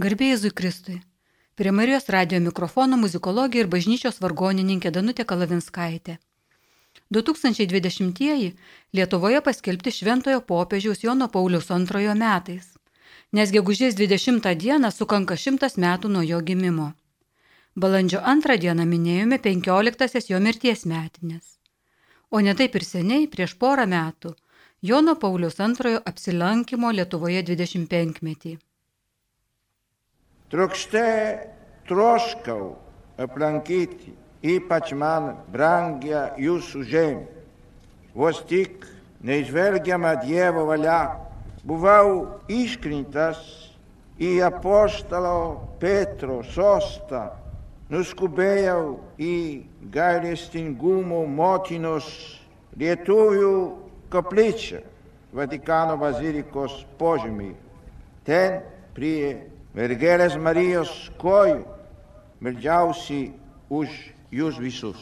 Garbėjai Zui Kristui. Prie Marijos radio mikrofono muzikologija ir bažnyčios vargonininkė Danutė Kalavinskaitė. 2020-ieji Lietuvoje paskelbti Šventojo popiežiaus Jono Paulius II metais, nes gegužės 20 dieną sukanka šimtas metų nuo jo gimimo. Balandžio 2 dieną minėjome 15-asias jo mirties metinės. O ne taip ir seniai, prieš porą metų, Jono Paulius II apsilankimo Lietuvoje 25 metį. Trokšte troškau aplankyti ypač man brangia jūsų žemė. Vos tik neižvelgiama Dievo valia buvau iškrintas į apoštalo Petro sostą, nuskubėjau į gailestingumo motinos lietuvių koplyčią Vatikano bazilikos požemį. Ten prie mergelės Marijos kojų, meldžiausi už jūs visus.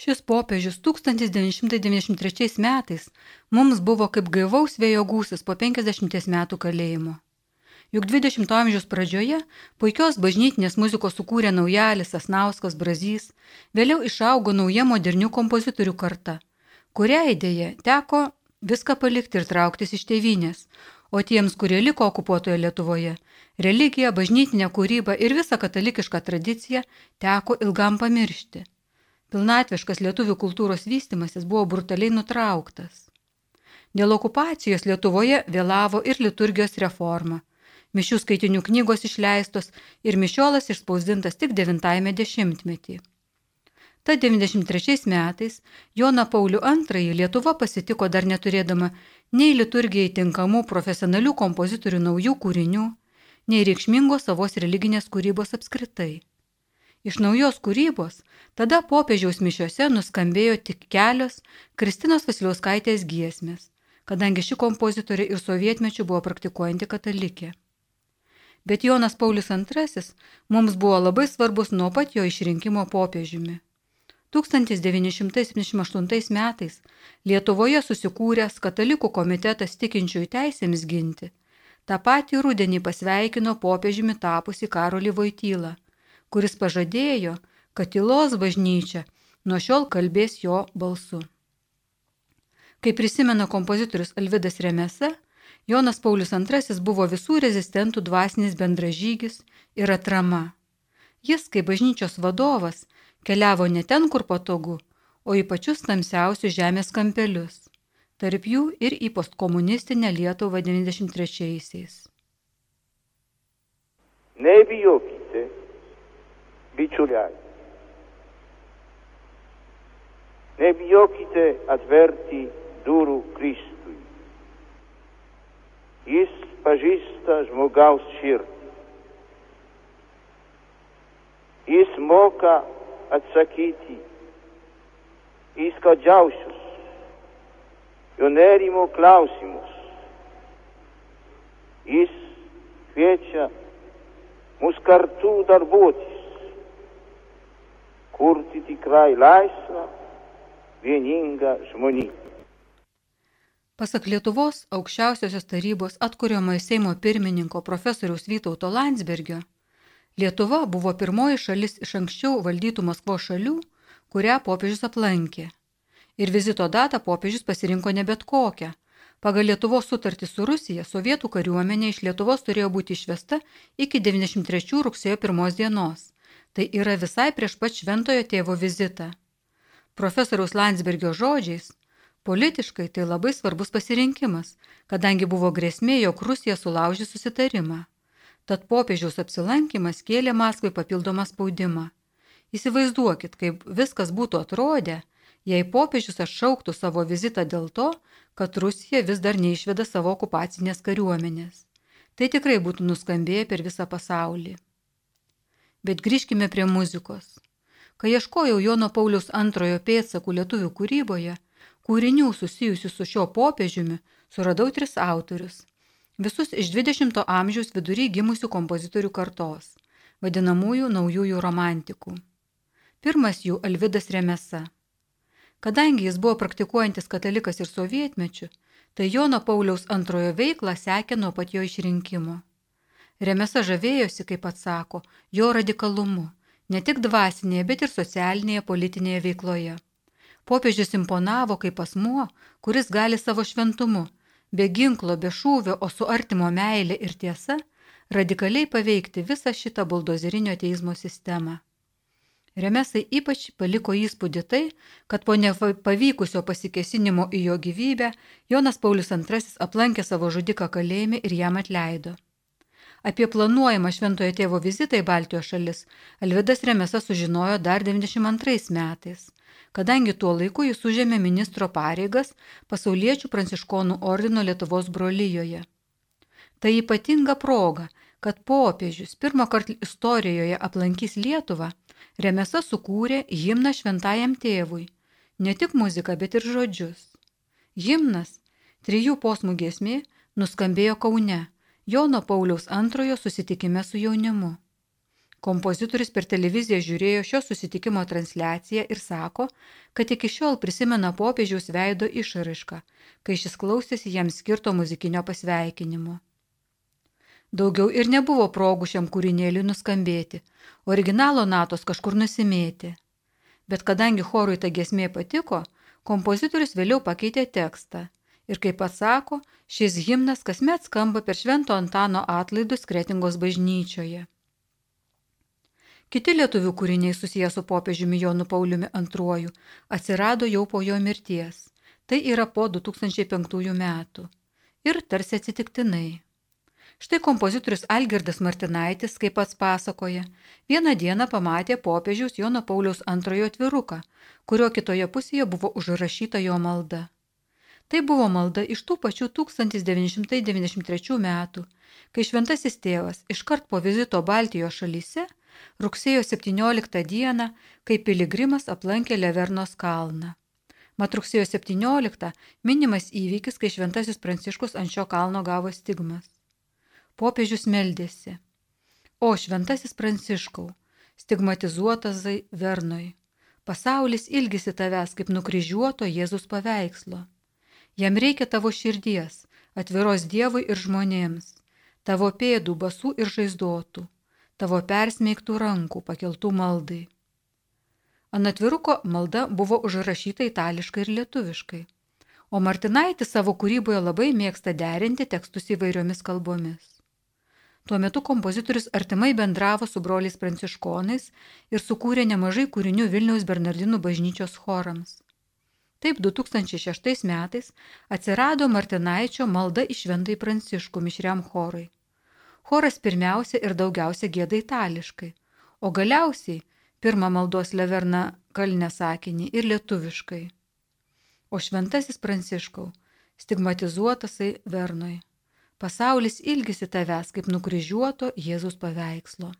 Šis popiežius 1993 metais mums buvo kaip gaivaus vėjo gūsis po 50 metų kalėjimo. Juk 20-ojo amžiaus pradžioje puikios bažnytinės muzikos sukūrė naujalis Asnauskas Brazys, vėliau išaugo nauja modernių kompozitorių karta, kuriai idėja teko viską palikti ir trauktis iš tėvynės, o tiems, kurie liko okupuotoje Lietuvoje, religiją, bažnytinę kūrybą ir visą katalikišką tradiciją teko ilgam pamiršti. Pilnatviškas lietuvių kultūros vystimasis buvo brutaliai nutrauktas. Dėl okupacijos Lietuvoje vėlavo ir liturgijos reforma. Mišių skaitinių knygos išleistos ir mišiolas išspausdintas tik 90-metį. Ta 93 metais Joną Paulių II Lietuva pasitiko dar neturėdama nei liturgijai tinkamų profesionalių kompozitorių naujų kūrinių, nei reikšmingos savos religinės kūrybos apskritai. Iš naujos kūrybos tada popiežiaus mišiuose nuskambėjo tik kelios Kristinos Vasiliauskaitės giesmės, kadangi ši kompozitorė ir sovietmečių buvo praktikuojanti katalikė. Bet Jonas Paulius II mums buvo labai svarbus nuo pat jo išrinkimo popiežiumi. 1978 metais Lietuvoje susikūręs katalikų komitetas tikinčiųjų teisėms ginti. Ta pati rudenį pasveikino popiežiumi tapusi Karolį Vojtylą, kuris pažadėjo, kad tylos bažnyčia nuo šiol kalbės jo balsu. Kaip prisimena kompozitorius Alvidas Remese, Jonas Paulius II buvo visų rezistentų dvasinis bendražygis ir atrama. Jis, kaip bažnyčios vadovas, Keliavo ne ten, kur patogu, o į pačius tamsiausius žemės kampelius, tarp jų ir į postkomunistinę Lietuvą 93-aisiais. Nebijokite, bičiuliai. Nebijokite atverti durų Kristui. Jis pažįsta žmogaus širdį. Jis moka atsakyti į skaudžiausius jo nerimo klausimus. Jis kviečia mus kartu darbuotis, kurti tikrai laisvą, vieningą žmoniją. Pasak Lietuvos aukščiausiosios tarybos atkuriamojo Seimo pirmininko profesoriaus Vytauto Landsbergio, Lietuva buvo pirmoji šalis iš anksčiau valdytų Maskvos šalių, kurią popiežius aplankė. Ir vizito datą popiežius pasirinko ne bet kokią. Pagal Lietuvos sutartį su Rusija, sovietų kariuomenė iš Lietuvos turėjo būti išvesta iki 93 rugsėjo 1 dienos. Tai yra visai prieš pat šventojo tėvo vizitą. Profesoriaus Landsbergio žodžiais, politiškai tai labai svarbus pasirinkimas, kadangi buvo grėsmė, jog Rusija sulaužys susitarimą. Tad popiežiaus apsilankimas kėlė Maskvai papildomą spaudimą. Įsivaizduokit, kaip viskas būtų atrodę, jei popiežius atšauktų savo vizitą dėl to, kad Rusija vis dar neišveda savo okupacinės kariuomenės. Tai tikrai būtų nuskambėję per visą pasaulį. Bet grįžkime prie muzikos. Kai ieškojau Jono Paulius antrojo pėdsakų lietuvių kūryboje, kūrinių susijusių su šio popiežiumi, suradau tris autorius visus iš 20-ojo amžiaus vidury gimusių kompozitorių kartos, vadinamųjų naujųjų romantikų. Pirmas jų Alvidas Remesa. Kadangi jis buvo praktikuojantis katalikas ir sovietmečių, tai Jono Pauliaus antrojo veiklą sekė nuo pat jo išrinkimo. Remesa žavėjosi, kaip atsako, jo radikalumu, ne tik dvasinėje, bet ir socialinėje politinėje veikloje. Popiežius imponavo kaip asmuo, kuris gali savo šventumu, be ginklo, be šūvio, o su artimo meilė ir tiesa, radikaliai paveikti visą šitą buldozerinio teismo sistemą. Remesai ypač paliko įspūdį tai, kad po nepavykusio pasikesinimo į jo gyvybę Jonas Paulius II aplankė savo žudiką kalėjime ir jam atleido. Apie planuojamą šventojo tėvo vizitą į Baltijos šalis Alvidas Remesas sužinojo dar 92 metais, kadangi tuo laiku jis užėmė ministro pareigas pasauliečių pranciškonų ordino Lietuvos brolyjoje. Tai ypatinga proga, kad popiežius pirmą kartą istorijoje aplankys Lietuvą Remesa sukūrė himną šventajam tėvui. Ne tik muziką, bet ir žodžius. Himnas, trijų posmų giesmė, nuskambėjo Kaune, Jono Pauliaus antrojo susitikime su jaunimu. Kompozitorius per televiziją žiūrėjo šio susitikimo transliaciją ir sako, kad iki šiol prisimena popiežiaus veido išraišką, kai šis klausėsi jam skirto muzikinio pasveikinimo. Daugiau ir nebuvo progų šiam kūrinėliui nuskambėti, originalo natos kažkur nusimėti. Bet kadangi chorui ta gesmė patiko, kompozitorius vėliau pakeitė tekstą. Ir kaip pats sako, šis himnas kasmet skamba per Švento Antano atlaidus Kretingos bažnyčioje. Kiti lietuvių kūriniai susiję su popiežiumi Jonu Pauliumi II atsirado jau po jo mirties. Tai yra po 2005 metų. Ir tarsi atsitiktinai. Štai kompozitorius Algirdas Martinaitis, kaip pats pasakoja, vieną dieną pamatė popiežiaus Jono Pauliaus antrojo atviruką, kurio kitoje pusėje buvo užrašyta jo malda. Tai buvo malda iš tų pačių 1993 metų, kai šventasis tėvas iškart po vizito Baltijos šalyse rugsėjo 17 dieną, kai piligrimas aplankė Levernos kalną. Mat rugsėjo 17 minimas įvykis, kai šventasis Pranciškus ant šio kalno gavo stigmas. Popiežius meldėsi. O šventasis Pranciškau, stigmatizuotas Vernoj, pasaulis ilgisi tavęs kaip nukryžiuoto Jėzus paveikslo. Jam reikia tavo širdies, atviros Dievui ir žmonėms, tavo pėdų basų ir žaizdotų, tavo persmeigtų rankų pakeltų maldai. Ant atviruko malda buvo užrašyta itališkai ir lietuviškai, o Martinaitis savo kūryboje labai mėgsta derinti tekstus įvairiomis kalbomis. Tuo metu kompozitorius artimai bendravo su broliais pranciškonais ir sukūrė nemažai kūrinių Vilniaus Bernardinų bažnyčios chorams. Taip 2006 metais atsirado Martinaičio malda į šventai pranciškų mišriam chorui. Choras pirmiausia ir daugiausia gėda itališkai, o galiausiai pirmą maldos leverna kalnę sakinį ir lietuviškai. O šventasis pranciškau stigmatizuotasai Vernoj. Pasaulis ilgisi tavęs kaip nukryžiuoto Jėzus paveikslo.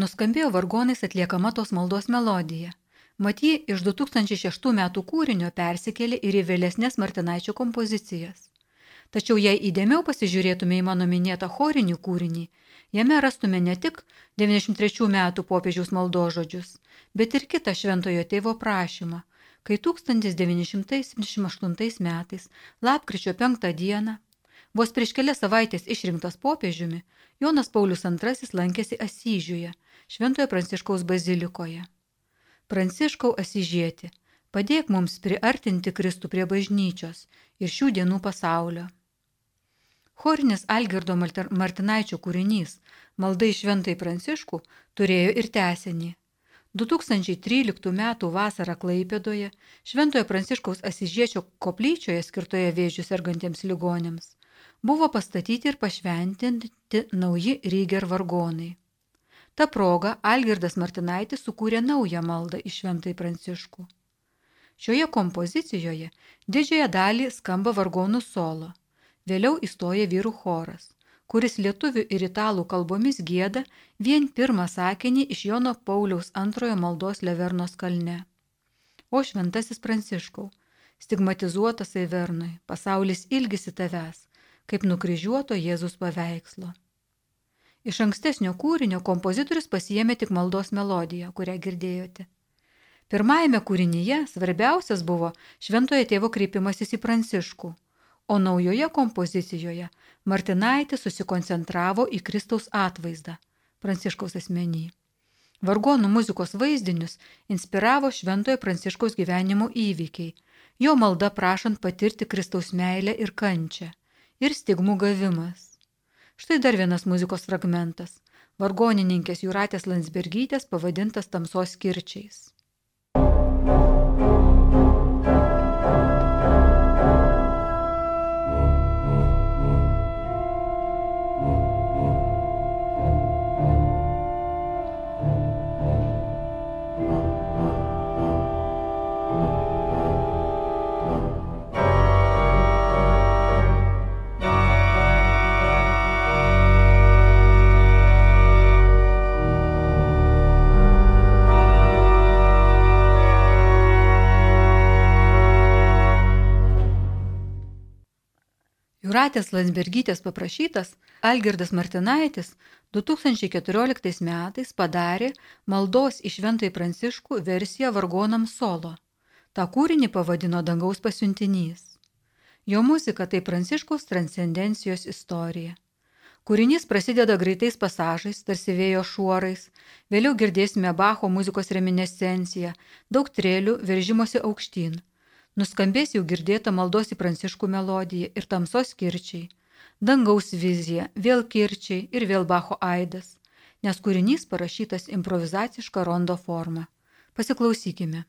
Nuskambėjo vargonais atliekama tos maldos melodija. Mat jį iš 2006 metų kūrinio persikėlė ir į vėlesnės Martinaičio kompozicijas. Tačiau jei įdėmiau pasižiūrėtume į mano minėtą chorinį kūrinį, jame rastume ne tik 93 metų popiežiaus maldožodžius, bet ir kitą šventojo tėvo prašymą, kai 1978 metais, lapkričio 5 dieną, vos prieš kelias savaitės išrinktas popiežiumi, Jonas Paulius II lankėsi Asyžiuje, Šventojo Pranciškaus bazilikoje. Pranciškau Asižieti, padėk mums priartinti Kristų prie bažnyčios ir šių dienų pasaulio. Chorinis Algirdo Martinaičio kūrinys Maldai šventai Pranciškų turėjo ir tesenį. 2013 m. vasarą Klaipėdoje Šventojo Pranciškaus Asižiečio koplyčioje skirtoje vėžių sergantiems ligonėms buvo pastatyti ir pašventinti nauji Ryger vargonai. Ta proga Algirdas Martinaitis sukūrė naują maldą į Šventai Pranciškų. Šioje kompozicijoje didžiąją dalį skamba vargonų solo, vėliau įstoja vyrų choras, kuris lietuvių ir italų kalbomis gėda vien pirmą sakinį iš Jono Pauliaus antrojo maldos Levernos kalne. O šventasis Pranciškau, stigmatizuotas Eivernui, pasaulis ilgisi tavęs, kaip nukryžiuoto Jėzus paveikslo. Iš ankstesnio kūrinio kompozitorius pasijėmė tik maldos melodiją, kurią girdėjote. Pirmajame kūrinyje svarbiausias buvo šventojo tėvo kreipimasis į Pranciškų, o naujoje kompozicijoje Martinaitis susikoncentravo į Kristaus atvaizdą Pranciškaus asmenį. Vargonų muzikos vaizdinius inspiravo šventojo Pranciškaus gyvenimo įvykiai, jo malda prašant patirti Kristaus meilę ir kančią ir stigmų gavimas. Štai dar vienas muzikos fragmentas - vargonininkės Juratės Landsbergytės pavadintas tamsos kirčiais. Juratės Landsbergytės paprašytas Algirdas Martinaitis 2014 metais padarė maldos į Šventai Pranciškų versiją vargonams solo. Ta kūrinį pavadino Dangaus pasiuntinys. Jo muzika tai Pranciškaus transcendencijos istorija. Kūrinys prasideda greitais pasažais, tarsi vėjo šuorais, vėliau girdėsime Bacho muzikos reminiscenciją, daug trėlių, veržimosi aukštyn Nuskambės jau girdėta maldos į pranciškų melodiją ir tamsos kirčiai, dangaus vizija, vėl kirčiai ir vėl Bacho aidas, nes kūrinys parašytas improvizaciška rondo forma. Pasiklausykime.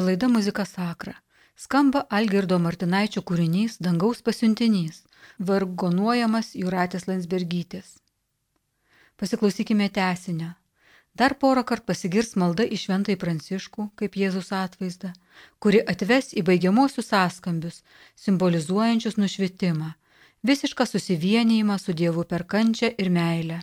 Čia laida muzika sakra. Skamba Algirdo Martinaičio kūrinys Dangaus pasiuntinys, vargonuojamas Juratės Landsbergytės. Pasiklausykime tesinę. Dar porą kartų pasigirs malda į šventai pranciškų, kaip Jėzus atvaizdą, kuri atves į baigiamosius sąskambius, simbolizuojančius nušvitimą, visišką susivienijimą su Dievu per kančią ir meilę.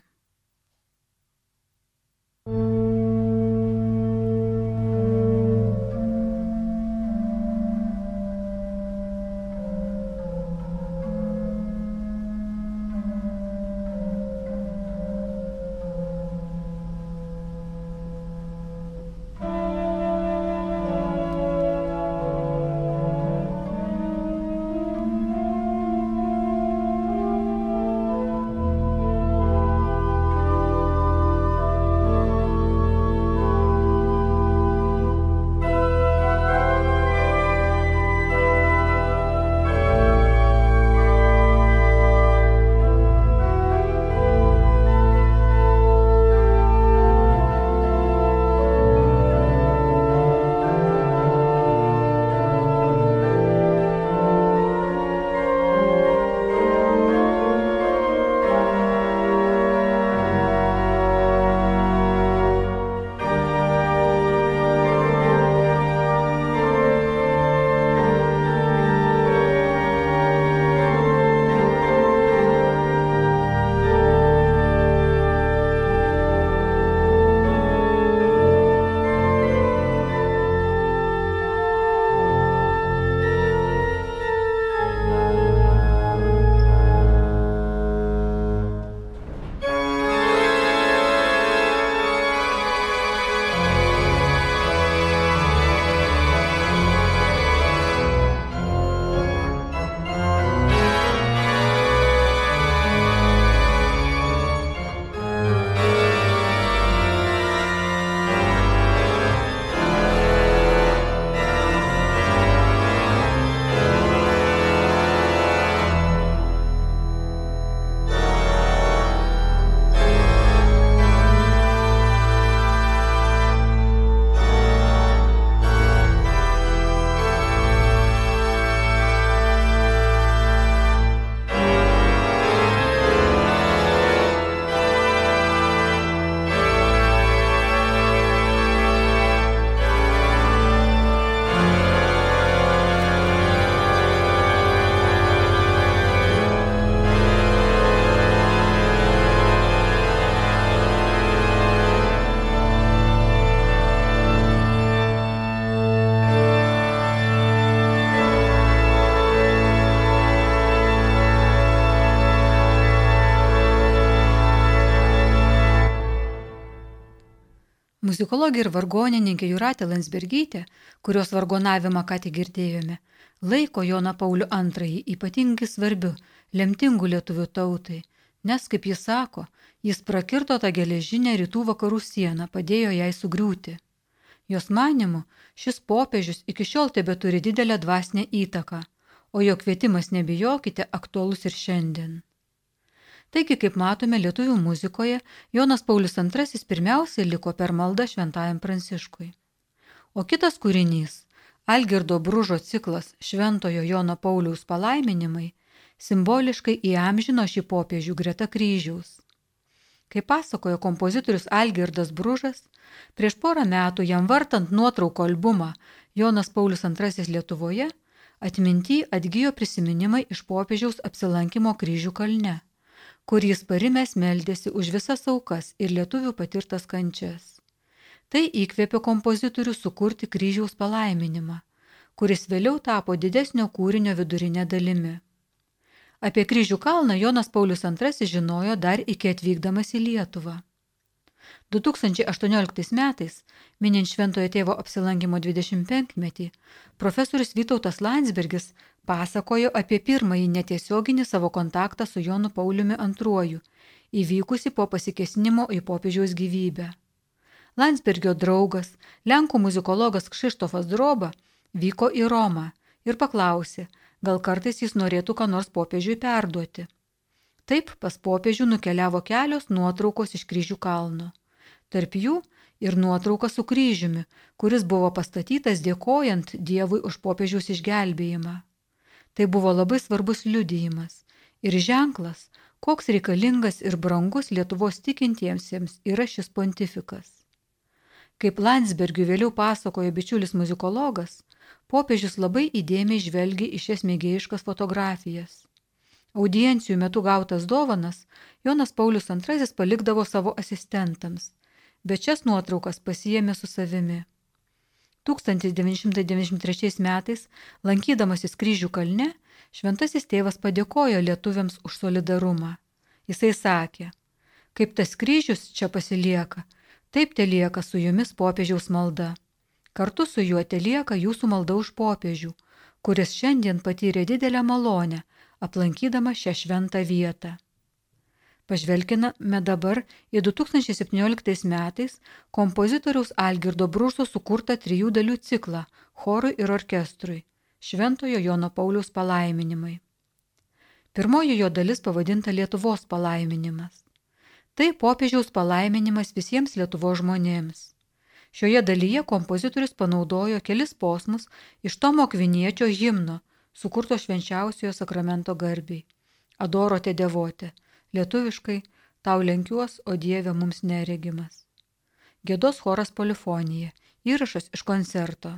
Muzikologė ir vargonininkė Juratė Landsbergytė, kurios vargonavimą ką tik girdėjome, laiko Joną Paulių II ypatingai svarbiu, lemtingu lietuvių tautai, nes, kaip jis sako, jis prakirto tą geležinę rytų vakarų sieną, padėjo jai sugriūti. Jos manimu, šis popiežius iki šiol tebe turi didelę dvasinę įtaką, o jo kvietimas nebijokite aktuolus ir šiandien. Taigi, kaip matome, lietuvių muzikoje Jonas Paulius II pirmiausiai liko per maldą šventajam Pranciškui. O kitas kūrinys - Algirdo Bružo ciklas Šventojo Jono Pauliaus palaiminimai - simboliškai įamžino šį popiežių greta kryžiaus. Kaip pasakojo kompozitorius Algirdas Bružas, prieš porą metų jam vartant nuotrauko albumą Jonas Paulius II Lietuvoje, atminty atgyjo prisiminimai iš popiežiaus apsilankimo kryžių kalne kur jis parimęs meldėsi už visas aukas ir lietuvių patirtas kančias. Tai įkvėpė kompozitorių sukurti kryžiaus palaiminimą, kuris vėliau tapo didesnio kūrinio vidurinė dalimi. Apie kryžių kalną Jonas Paulius II žinojo dar iki atvykdamas į Lietuvą. 2018 metais, minint Šventojo tėvo apsilankimo 25-metį, profesorius Vytautas Landsbergis pasakojo apie pirmąjį netiesioginį savo kontaktą su Jonu Pauliumi II, įvykusi po pasikesinimo į popiežiaus gyvybę. Landsbergio draugas, Lenkų muzikologas Kšištofas Droba, vyko į Romą ir paklausė, gal kartais jis norėtų ką nors popiežiui perduoti. Taip pas popiežių nukeliavo kelios nuotraukos iš kryžių kalno. Tarp jų ir nuotrauka su kryžiumi, kuris buvo pastatytas dėkojant Dievui už popiežiaus išgelbėjimą. Tai buvo labai svarbus liudijimas ir ženklas, koks reikalingas ir brangus Lietuvos tikintiemsiems yra šis pontifikas. Kaip Landsbergių vėliau pasakojo bičiulis muzikologas, popiežius labai įdėmiai žvelgia į šias mėgėjiškas fotografijas. Audiencijų metu gautas dovanas Jonas Paulius II palikdavo savo asistentams, bet šias nuotraukas pasijėmė su savimi. 1993 metais, lankydamasis kryžių kalne, šventasis tėvas padėkojo lietuviams už solidarumą. Jisai sakė, kaip tas kryžius čia pasilieka, taip te lieka su jumis popiežiaus malda. Kartu su juo te lieka jūsų malda už popiežių, kuris šiandien patyrė didelę malonę, aplankydama šią šventą vietą. Pažvelkime dabar į 2017 metais kompozitoriaus Algirdo Brūso sukurtą trijų dalių ciklą chorui ir orkestrui - Šventojo Jono Pauliaus palaiminimai. Pirmoji jo dalis pavadinta Lietuvos palaiminimas. Tai popiežiaus palaiminimas visiems Lietuvos žmonėms. Šioje dalyje kompozitorius panaudojo kelis posmus iš Tomo Kviniečio himno, sukurto švenčiausiojo sakramento garbiai. Adorote devote Lietuviškai tau lenkiuos, o Dieve mums neregimas. Gėdos choras polifonija. Įrašas iš koncerto.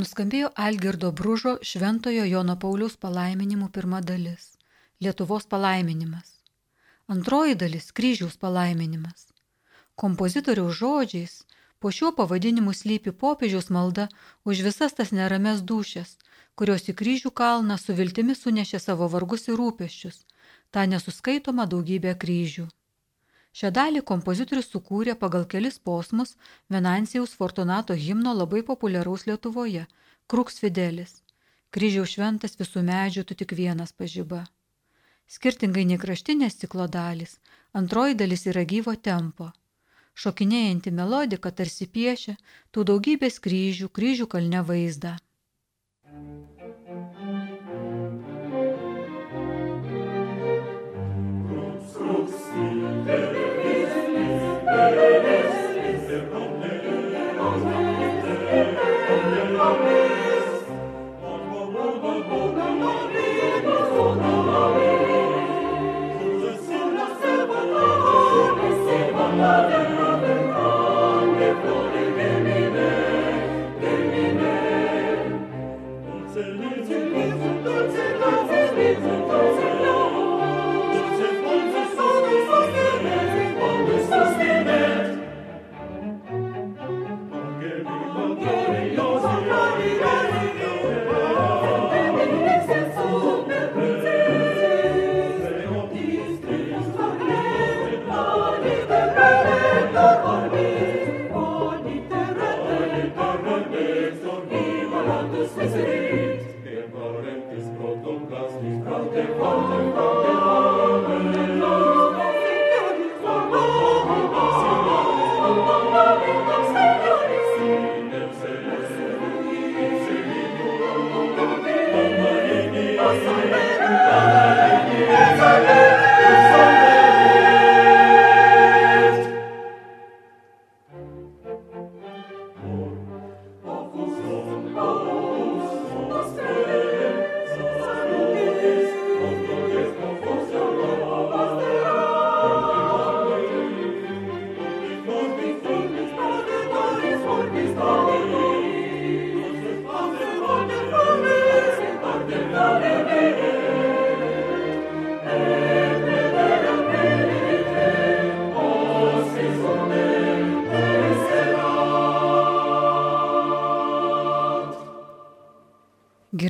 Nuskambėjo Algirdo Bružo Šventojo Jono Pauliaus palaiminimų pirma dalis - Lietuvos palaiminimas. Antroji dalis - kryžiaus palaiminimas. Kompozitoriaus žodžiais po šiuo pavadinimu slypi popiežiaus malda už visas tas nerames dušes, kurios į kryžių kalną su viltimi sunešė savo vargus ir rūpeščius, tą nesuskaitomą daugybę kryžių. Šią dalį kompozitorius sukūrė pagal kelis posmus Venansijaus Fortunato himno labai populiaraus Lietuvoje - Kruks Fidelis. Kryžiaus šventas visų medžių tu tik vienas pažyba. Skirtingai nei kraštinės ciklo dalys, antroji dalis yra gyvo tempo. Šokinėjanti melodika tarsi piešia tų daugybės kryžių, kryžių kalne vaizdą.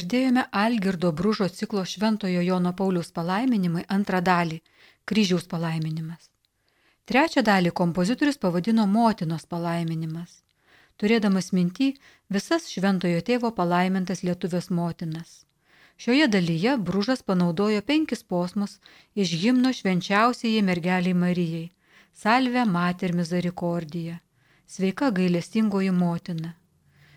Girdėjome Algirdo Bružo ciklo Šventojo Jono Pauliaus palaiminimai antrą dalį - kryžiaus palaiminimas. Trečią dalį kompozitorius pavadino motinos palaiminimas, turėdamas mintį visas Šventojo tėvo palaimintas lietuvės motinas. Šioje dalyje Bružas panaudojo penkis posmus iš himno švenčiausiai mergeliai Marijai - Salve Mater Misericordija - Sveika gailestingoji motina.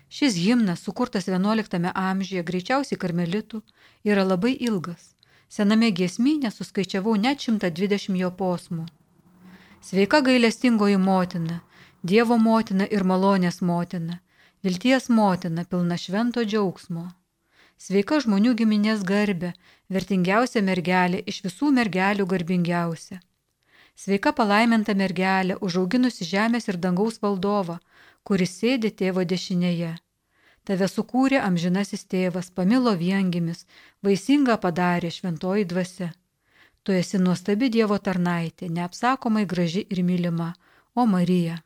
Šis himnas, sukurtas XI amžiuje greičiausiai karmelitų, yra labai ilgas. Sename giesmynė suskaičiavau net 120 jo posmų. Sveika gailestingoji motina, Dievo motina ir malonės motina, vilties motina pilna švento džiaugsmo. Sveika žmonių giminės garbė, vertingiausia mergelė iš visų mergelių garbingiausia. Sveika palaiminta mergelė, užauginusi žemės ir dangaus valdovą, kuris sėdi tėvo dešinėje. Tave sukūrė amžinasis tėvas, pamilo viengimis, vaisingą padarė šventoji dvasia. Tu esi nuostabi Dievo tarnaitė, neapsakomai graži ir mylima, o Marija.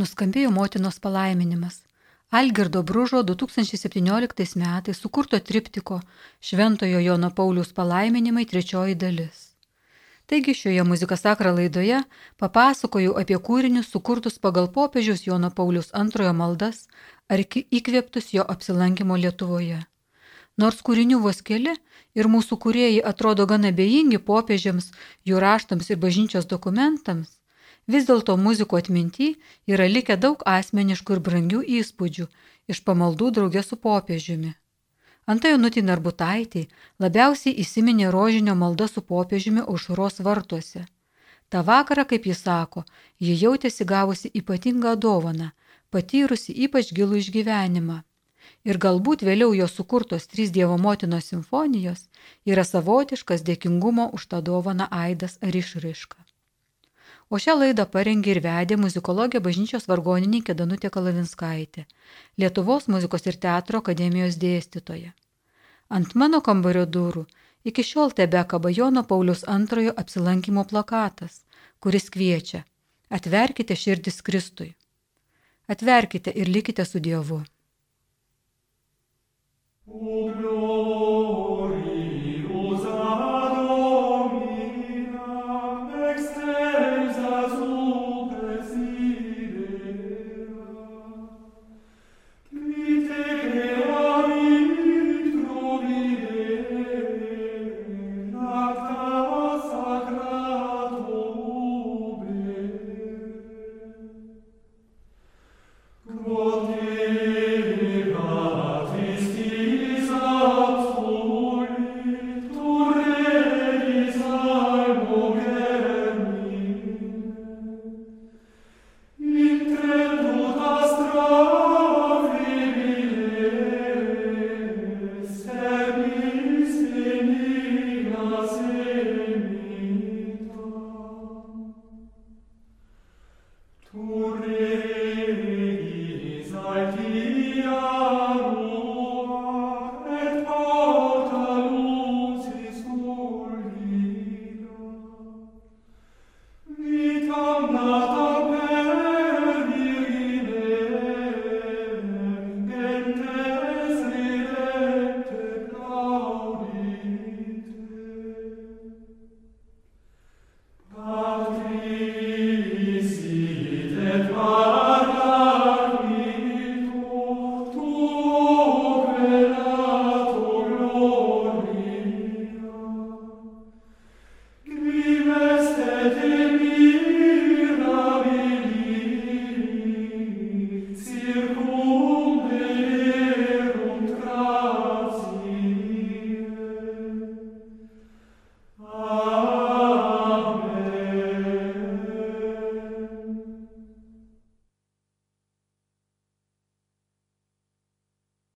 Nuskambėjo motinos palaiminimas. Algirdo Bružo 2017 metais sukurto triptiko Šventojo Jono Paulius palaiminimai trečioji dalis. Taigi šioje muzika sakra laidoje papasakojau apie kūrinius sukurtus pagal popiežiaus Jono Paulius antrojo maldas ar įkvėptus jo apsilankimo Lietuvoje. Nors kūrinių vos keli ir mūsų kūrėjai atrodo gana bejingi popiežiams, jų raštams ir bažnyčios dokumentams, Vis dėlto muziko atminty yra likę daug asmeniškų ir brangių įspūdžių iš pamaldų draugė su popiežiumi. Antai Onutį Narbutaitį labiausiai įsiminė rožinio malda su popiežiumi aušros vartuose. Ta vakarą, kaip jis sako, ji jautėsi gavusi ypatingą dovaną, patyrusi ypač gilų išgyvenimą. Ir galbūt vėliau jo sukurtos trys Dievo motinos simfonijos yra savotiškas dėkingumo už tą dovaną aidas ar išraiška. O šią laidą parengė ir vedė muzikologė bažnyčios vargonininkė Danutė Kalavinskaitė, Lietuvos muzikos ir teatro akademijos dėstytoja. Ant mano kambario durų iki šiol tebe kaba Jono Paulius antrojo apsilankimo plakatas, kuris kviečia - atverkite širdis Kristui. Atverkite ir likite su Dievu. O,